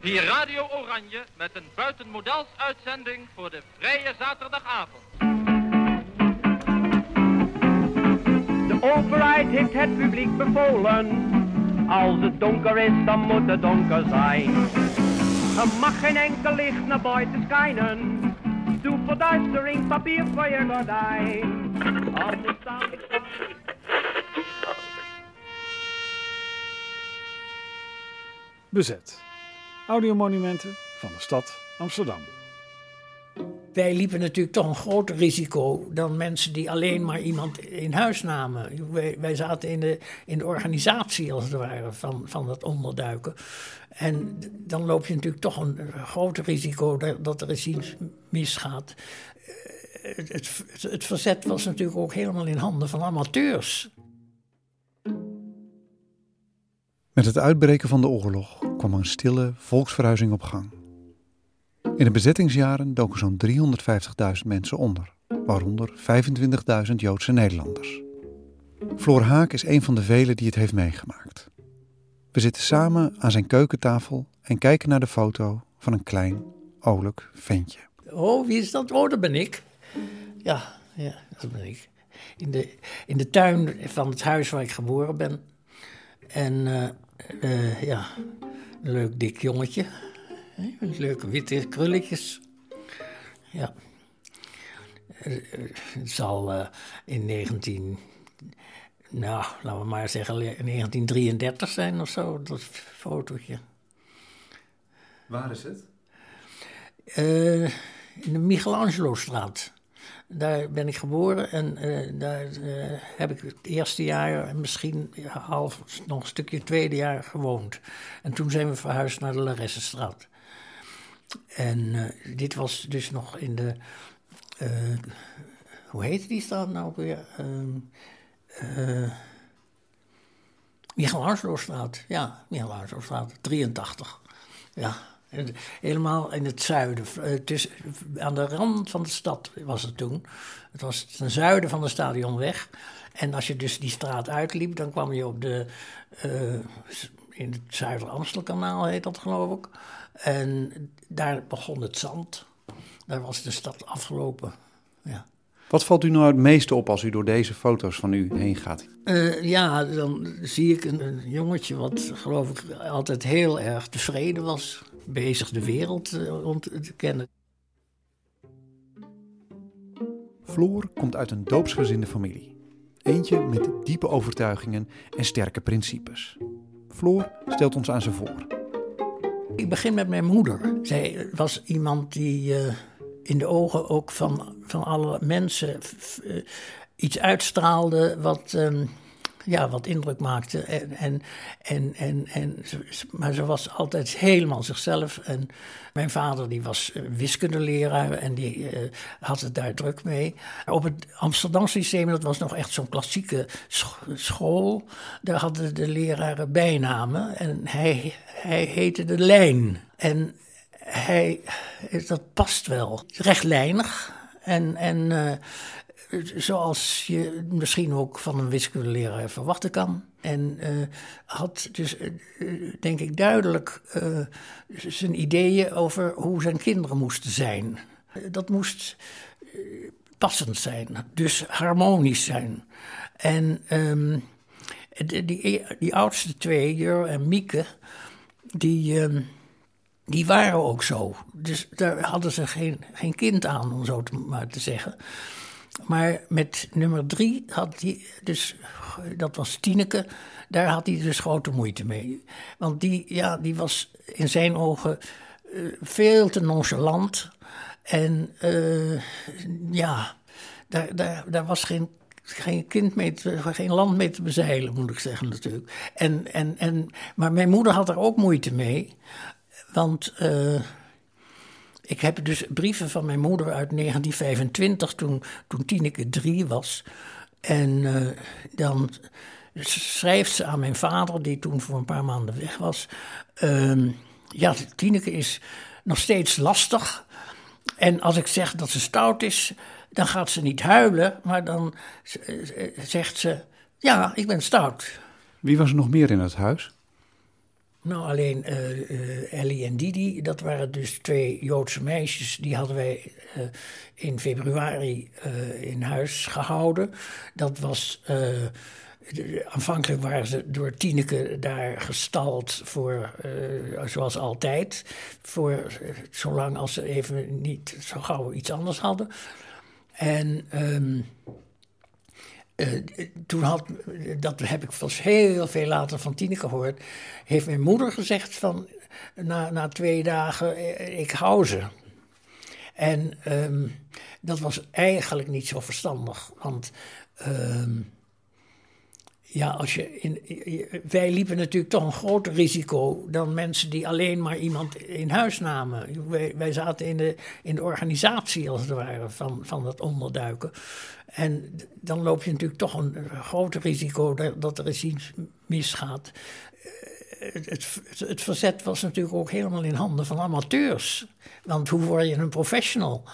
Hier Radio Oranje met een buitenmodels uitzending voor de vrije zaterdagavond. De overheid heeft het publiek bevolen. Als het donker is, dan moet het donker zijn. Er mag geen enkel licht naar buiten schijnen. Doe verduistering, papier voor je gordijn. Anders staan... Bezet. Audiomonumenten van de stad Amsterdam. Wij liepen natuurlijk toch een groter risico dan mensen die alleen maar iemand in huis namen. Wij, wij zaten in de, in de organisatie, als het ware, van, van dat onderduiken. En dan loop je natuurlijk toch een groter risico dat, dat er eens iets misgaat. Eh, Het, het, het verzet was natuurlijk ook helemaal in handen van amateurs. Met het uitbreken van de oorlog kwam een stille volksverhuizing op gang. In de bezettingsjaren doken zo'n 350.000 mensen onder, waaronder 25.000 Joodse Nederlanders. Floor Haak is een van de velen die het heeft meegemaakt. We zitten samen aan zijn keukentafel en kijken naar de foto van een klein, olijk ventje. Oh, wie is dat? Oh, dat ben ik. Ja, ja dat ben ik. In de, in de tuin van het huis waar ik geboren ben. En eh, eh, ja, een leuk dik jongetje. Met Leuke witte krulletjes. Ja. Eh, Het zal eh, in 19... Nou, laten we maar zeggen in 1933 zijn of zo, dat fotootje. Waar is het? Eh, in de Michelangelo-straat. Daar ben ik geboren en eh, daar eh, heb ik het eerste jaar en misschien half, nog een stukje tweede jaar gewoond. En toen zijn we verhuisd naar de Laressenstraat. En eh, dit was dus nog in de. hoe heette die straat nou weer? Ehm eh, Michelangelo-straat. Ja, Michelangelo-straat, 83. Ja, helemaal in het zuiden. eh, tussen, aan de rand van de stad was het toen. Het was ten zuiden van de stadionweg. En als je dus die straat uitliep, dan kwam je op de. eh, in het Zuider-Amstelkanaal heet dat, geloof ik. En daar begon het zand. Daar was de stad afgelopen. Ja. Wat valt u nou het meeste op als u door deze foto's van u heen gaat? Eh, ja, dan zie ik een, een jongetje wat geloof ik altijd heel erg tevreden was. Bezig de wereld eh, om te, te kennen. Floor komt uit een doopsgezinde familie. Eentje met diepe overtuigingen en sterke principes. Floor stelt ons aan ze voor. Ik begin met mijn moeder. Zij was iemand die eh, in de ogen ook van, van alle mensen eh, iets uitstraalde wat, ehm, ja, wat indruk maakte. En, en, en, en, maar ze was altijd helemaal zichzelf. En mijn vader die was eh, wiskundeleraar en die eh, had het daar druk mee. Op het Amsterdam systeem, dat was nog echt zo'n klassieke sch- school. Daar hadden de leraren bijnamen en hij, hij heette de Lijn. En hij, dat past wel. Rechtlijnig en, en eh, zoals je misschien ook van een wiskundeleraar verwachten kan. En eh, had dus, eh, eh, denk ik, duidelijk eh, zijn ideeën over hoe zijn kinderen moesten zijn. Eh, Dat moest eh, passend zijn, dus harmonisch zijn. En ehm, die, die oudste twee, Jur en Mieke, die, ehm, die waren ook zo. Dus daar hadden ze geen, geen kind aan, om zo te, maar te zeggen. Maar met nummer drie had hij dus, dat was Tineke, daar had hij dus grote moeite mee. Want die, ja, die was in zijn ogen eh, veel te nonchalant. En eh, ja, daar, daar, daar was geen, geen kind mee, geen land mee te bezeilen, moet ik zeggen natuurlijk. En, en, en, maar mijn moeder had er ook moeite mee. Want eh, ik heb dus brieven van mijn moeder uit 1925, toen, toen Tineke drie was. En eh, dan schrijft ze aan mijn vader, die toen voor een paar maanden weg was. ehm, ja, Tineke is nog steeds lastig. En als ik zeg dat ze stout is, dan gaat ze niet huilen, maar dan zegt ze: Ja, ik ben stout. Wie was er nog meer in het huis? Nou, alleen uh, Ellie en Didi, dat waren dus twee Joodse meisjes. Die hadden wij uh, in februari in huis gehouden. Dat was. aanvankelijk waren ze door Tineke daar gestald voor, zoals altijd, voor zolang als ze even niet zo gauw iets anders hadden. En um, uh, toen had, dat heb ik pas heel veel later van Tineke gehoord, heeft mijn moeder gezegd van na, na twee dagen, eh, ik hou ze. En um, dat was eigenlijk niet zo verstandig, want um, ja, als je in, wij liepen natuurlijk toch een groter risico dan mensen die alleen maar iemand in huis namen. Wij, wij zaten in de, in de organisatie, als het ware, van, van dat onderduiken. En dan loop je natuurlijk toch een, groter risico dat, dat er eens iets misgaat. Eh, het, het, verzet was natuurlijk ook helemaal in handen van amateurs. Want hoe word je een professional?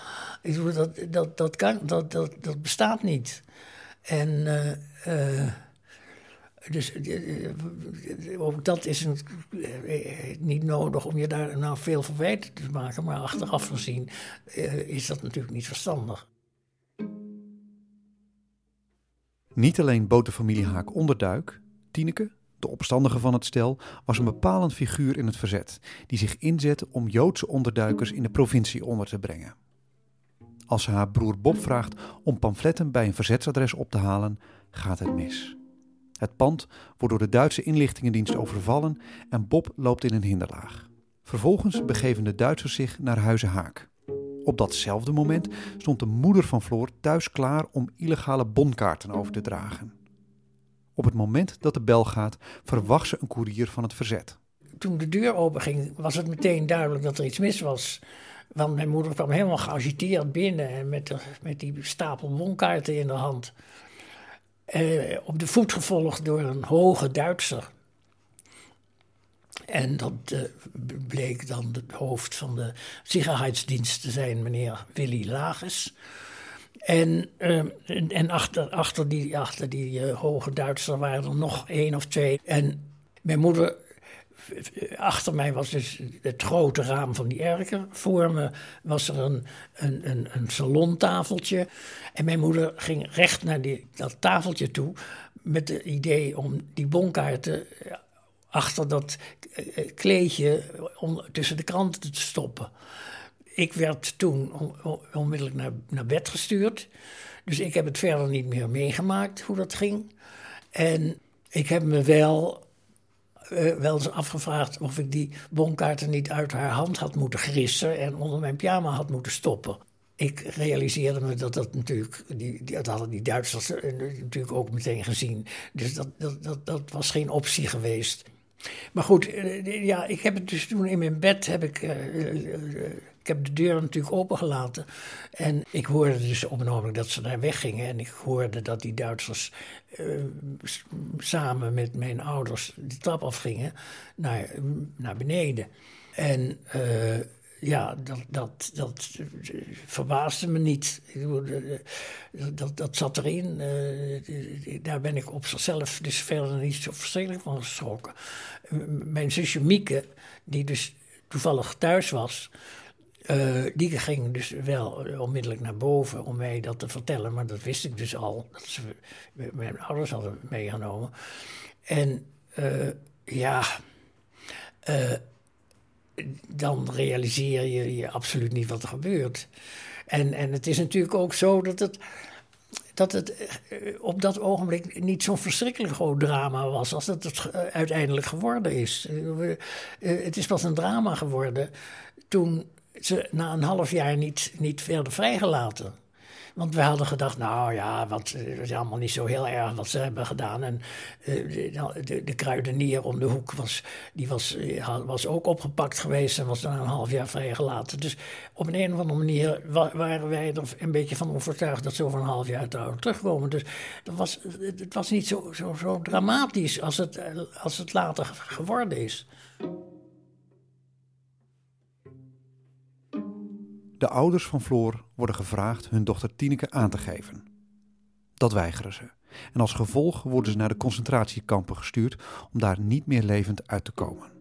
Dat, dat, dat, kan, dat, dat, dat bestaat niet. En. Uh, uh, dus eh, eh, ook dat is een, eh, niet nodig om je daar nou veel verwijten te maken. Maar achteraf gezien is dat natuurlijk niet verstandig. Niet alleen bood de familie Haak onderduik. Tineke, de opstandige van het stel, was een bepalend figuur in het verzet. Die zich inzette om Joodse onderduikers in de provincie onder te brengen. Als ze haar broer Bob vraagt om pamfletten bij een verzetsadres op te halen, gaat het mis. Het pand wordt door de Duitse inlichtingendienst overvallen en Bob loopt in een hinderlaag. Vervolgens begeven de Duitsers zich naar Huizen Haak. Op datzelfde moment stond de moeder van Floor thuis klaar om illegale bonkaarten over te dragen. Op het moment dat de bel gaat, verwacht ze een koerier van het verzet. Toen de deur openging, was het meteen duidelijk dat er iets mis was. Want mijn moeder kwam helemaal geagiteerd binnen en met, de, met die stapel bonkaarten in de hand. Eh, op de voet gevolgd door een hoge Duitser. En dat uh, bleek dan het hoofd van de Sicherheidsdienst te zijn, meneer Willy Lages. En, uh, en achter, achter die, achter die hoge Duitser waren er nog één of twee. En mijn moeder achter mij was dus het grote raam van die erker. Voor me was er een, een, een, een salontafeltje. En mijn moeder ging recht naar die, dat tafeltje toe met het idee om die bonkaarten achter dat eh, kleedje tussen de kranten te stoppen. Ik werd toen onmiddellijk naar, naar bed gestuurd. Dus ik heb het verder niet meer meegemaakt hoe dat ging. En ik heb me wel uh, wel eens afgevraagd of ik die bonkaarten niet uit haar hand had moeten grissen en onder mijn pyjama had moeten stoppen. Ik realiseerde me dat dat natuurlijk, die, dat hadden die Duitsers natuurlijk ook meteen gezien. Dus dat, dat, dat, dat was geen optie geweest. Maar goed, eh, ja, ik heb het dus toen in mijn bed heb ik. Ik heb de deur natuurlijk opengelaten. En ik hoorde dus op een ogenblik dat ze daar weggingen. En ik hoorde dat die Duitsers uh, samen met mijn ouders de trap afgingen naar, naar beneden. En uh, ja, dat, dat, dat verbaasde me niet. Dat, dat zat erin. Daar ben ik op zichzelf dus verder niet zo verschrikkelijk van geschrokken. Mijn zusje Mieke, die dus toevallig thuis was, uh, die ging dus wel onmiddellijk naar boven om mij dat te vertellen, maar dat wist ik dus al. Dat ze mijn ouders hadden meegenomen. En uh, ja, dan realiseer je, je absoluut niet wat er gebeurt. En, en het is natuurlijk ook zo dat het, dat het op dat ogenblik niet zo'n verschrikkelijk groot drama was als dat het uiteindelijk geworden is. Het is pas een drama geworden toen ze na een half jaar niet, niet verder vrijgelaten. Want we hadden gedacht, nou ja, wat, het is allemaal niet zo heel erg wat ze hebben gedaan. En uh, de, de, de, kruidenier om de hoek was, die was, uh, was ook opgepakt geweest en was na een half jaar vrijgelaten. Dus op een, een of andere manier waren wij er een beetje van overtuigd dat ze over een half jaar terugkomen. Dus dat was, het was niet zo, zo, zo dramatisch als het, als het later geworden is. De ouders van Floor worden gevraagd hun dochter Tineke aan te geven. Dat weigeren ze. En als gevolg worden ze naar de concentratiekampen gestuurd om daar niet meer levend uit te komen.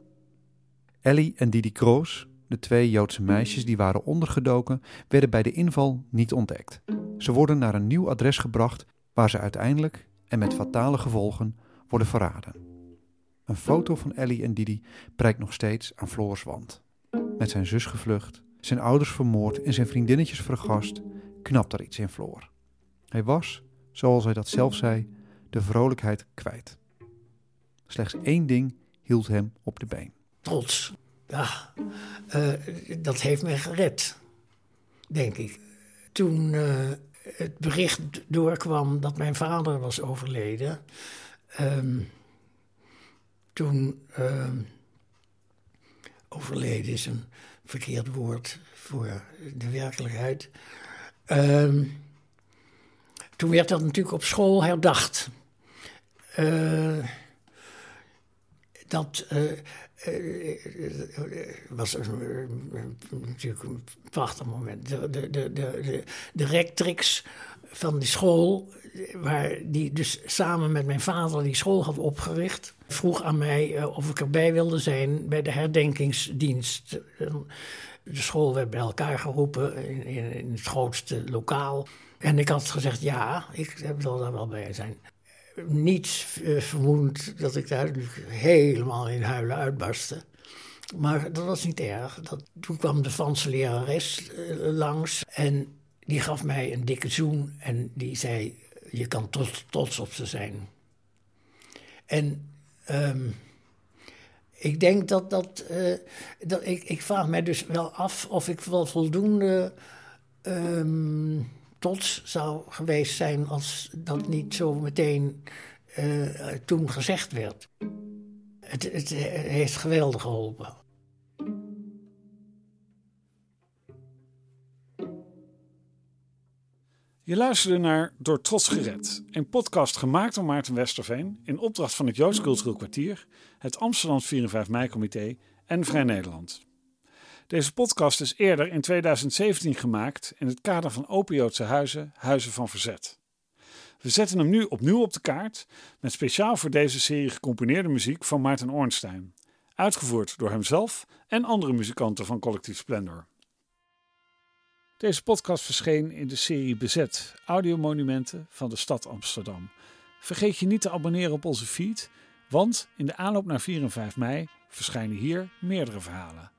Ellie en Didi Kroos, de twee Joodse meisjes die waren ondergedoken, werden bij de inval niet ontdekt. Ze worden naar een nieuw adres gebracht waar ze uiteindelijk, en met fatale gevolgen, worden verraden. Een foto van Ellie en Didi prijkt nog steeds aan Floors wand. Met zijn zus gevlucht, zijn ouders vermoord en zijn vriendinnetjes vergast, knapt er iets in Floor. Hij was, zoals hij dat zelf zei, de vrolijkheid kwijt. Slechts één ding hield hem op de been. Trots. Ja, eh, dat heeft mij gered, denk ik. Toen uh, het bericht doorkwam dat mijn vader was overleden, um, toen uh, overleden is een verkeerd woord voor de werkelijkheid. Uh, toen werd dat natuurlijk op school herdacht. Uh, dat uh, was natuurlijk een prachtig moment. De, de, de, de, rectrix van die school, waar die dus samen met mijn vader die school had opgericht, vroeg aan mij of ik erbij wilde zijn bij de herdenkingsdienst. De school werd bij elkaar geroepen in, in het grootste lokaal. En ik had gezegd ja, ik wil daar wel bij zijn niet uh, vermoedend dat ik daar helemaal in huilen uitbarstte. Maar dat was niet erg. Dat, toen kwam de Franse lerares uh, langs en die gaf mij een dikke zoen en die zei: Je kan trots, trots op ze zijn. En um, ik denk dat dat. Uh, dat ik, ik vraag mij dus wel af of ik wel voldoende. Um, trots zou geweest zijn als dat niet zo meteen uh, toen gezegd werd. Het, het, heeft geweldig geholpen. Je luisterde naar Door Trots Gered, een podcast gemaakt door Maarten Westerveen in opdracht van het Joods Cultureel Kwartier, het Amsterdam 4 en 5 mei-comité en Vrij Nederland. Deze podcast is eerder in 2017 gemaakt in het kader van Open Joodse Huizen, Huizen van Verzet. We zetten hem nu opnieuw op de kaart met speciaal voor deze serie gecomponeerde muziek van Maarten Ornstein, uitgevoerd door hemzelf en andere muzikanten van Collectief Splendor. Deze podcast verscheen in de serie Bezet, audiomonumenten van de stad Amsterdam. Vergeet je niet te abonneren op onze feed, want in de aanloop naar 4 en 5 mei verschijnen hier meerdere verhalen.